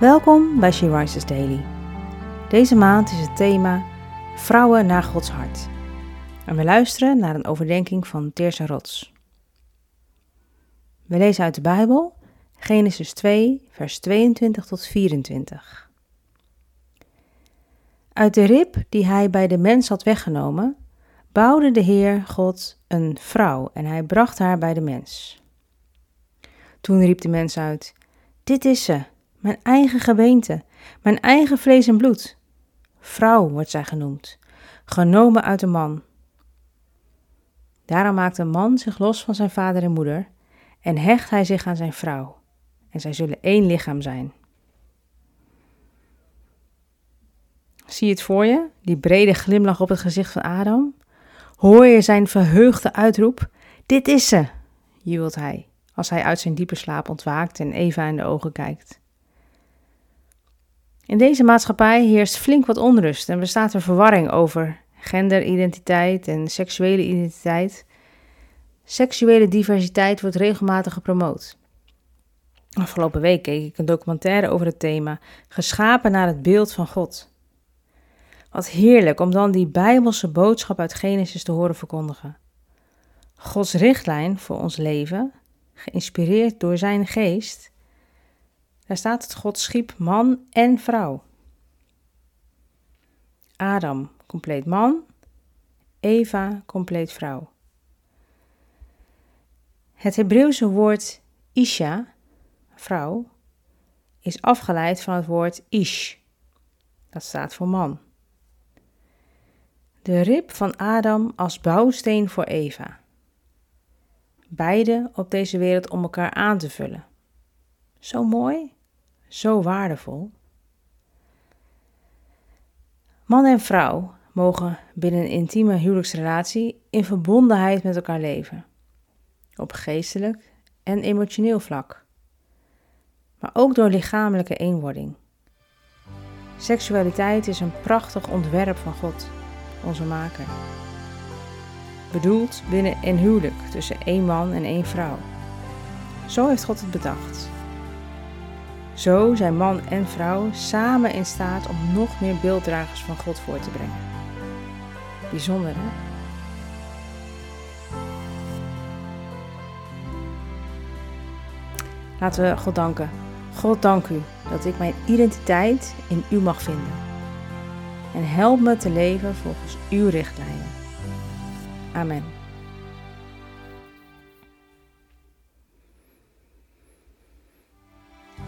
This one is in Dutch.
Welkom bij She Rises Daily. Deze maand is het thema Vrouwen naar Gods hart. En we luisteren naar een overdenking van Teerse Rots. We lezen uit de Bijbel Genesis 2, vers 22 tot 24. Uit de rib die hij bij de mens had weggenomen, bouwde de Heer God een vrouw en hij bracht haar bij de mens. Toen riep de mens uit: Dit is ze, mijn eigen gebeente, mijn eigen vlees en bloed. Vrouw wordt zij genoemd, genomen uit de man. Daarom maakt een man zich los van zijn vader en moeder en hecht hij zich aan zijn vrouw, en zij zullen één lichaam zijn. Zie je het voor je, die brede glimlach op het gezicht van Adam? Hoor je zijn verheugde uitroep? Dit is ze, jubelt hij, als hij uit zijn diepe slaap ontwaakt en Eva in de ogen kijkt. In deze maatschappij heerst flink wat onrust en bestaat er verwarring over genderidentiteit en seksuele identiteit. Seksuele diversiteit wordt regelmatig gepromoot. Afgelopen week keek ik een documentaire over het thema Geschapen naar het beeld van God. Wat heerlijk om dan die bijbelse boodschap uit Genesis te horen verkondigen. Gods richtlijn voor ons leven, geïnspireerd door zijn geest, daar staat het God schiep man en vrouw. Adam, compleet man. Eva, compleet vrouw. Het Hebreeuwse woord Isha, vrouw, is afgeleid van het woord Ish. Dat staat voor man. De rib van Adam als bouwsteen voor Eva. Beide op deze wereld om elkaar aan te vullen. Zo mooi zo waardevol. Man en vrouw mogen binnen een intieme huwelijksrelatie in verbondenheid met elkaar leven, op geestelijk en emotioneel vlak, maar ook door lichamelijke eenwording. Seksualiteit is een prachtig ontwerp van God, onze Maker. Bedoeld binnen een huwelijk tussen één man en één vrouw. Zo heeft God het bedacht. Zo zijn man en vrouw samen in staat om nog meer beelddragers van God voor te brengen. Bijzonder hè? Laten we God danken. God dank u dat ik mijn identiteit in u mag vinden. En help me te leven volgens uw richtlijnen. Amen.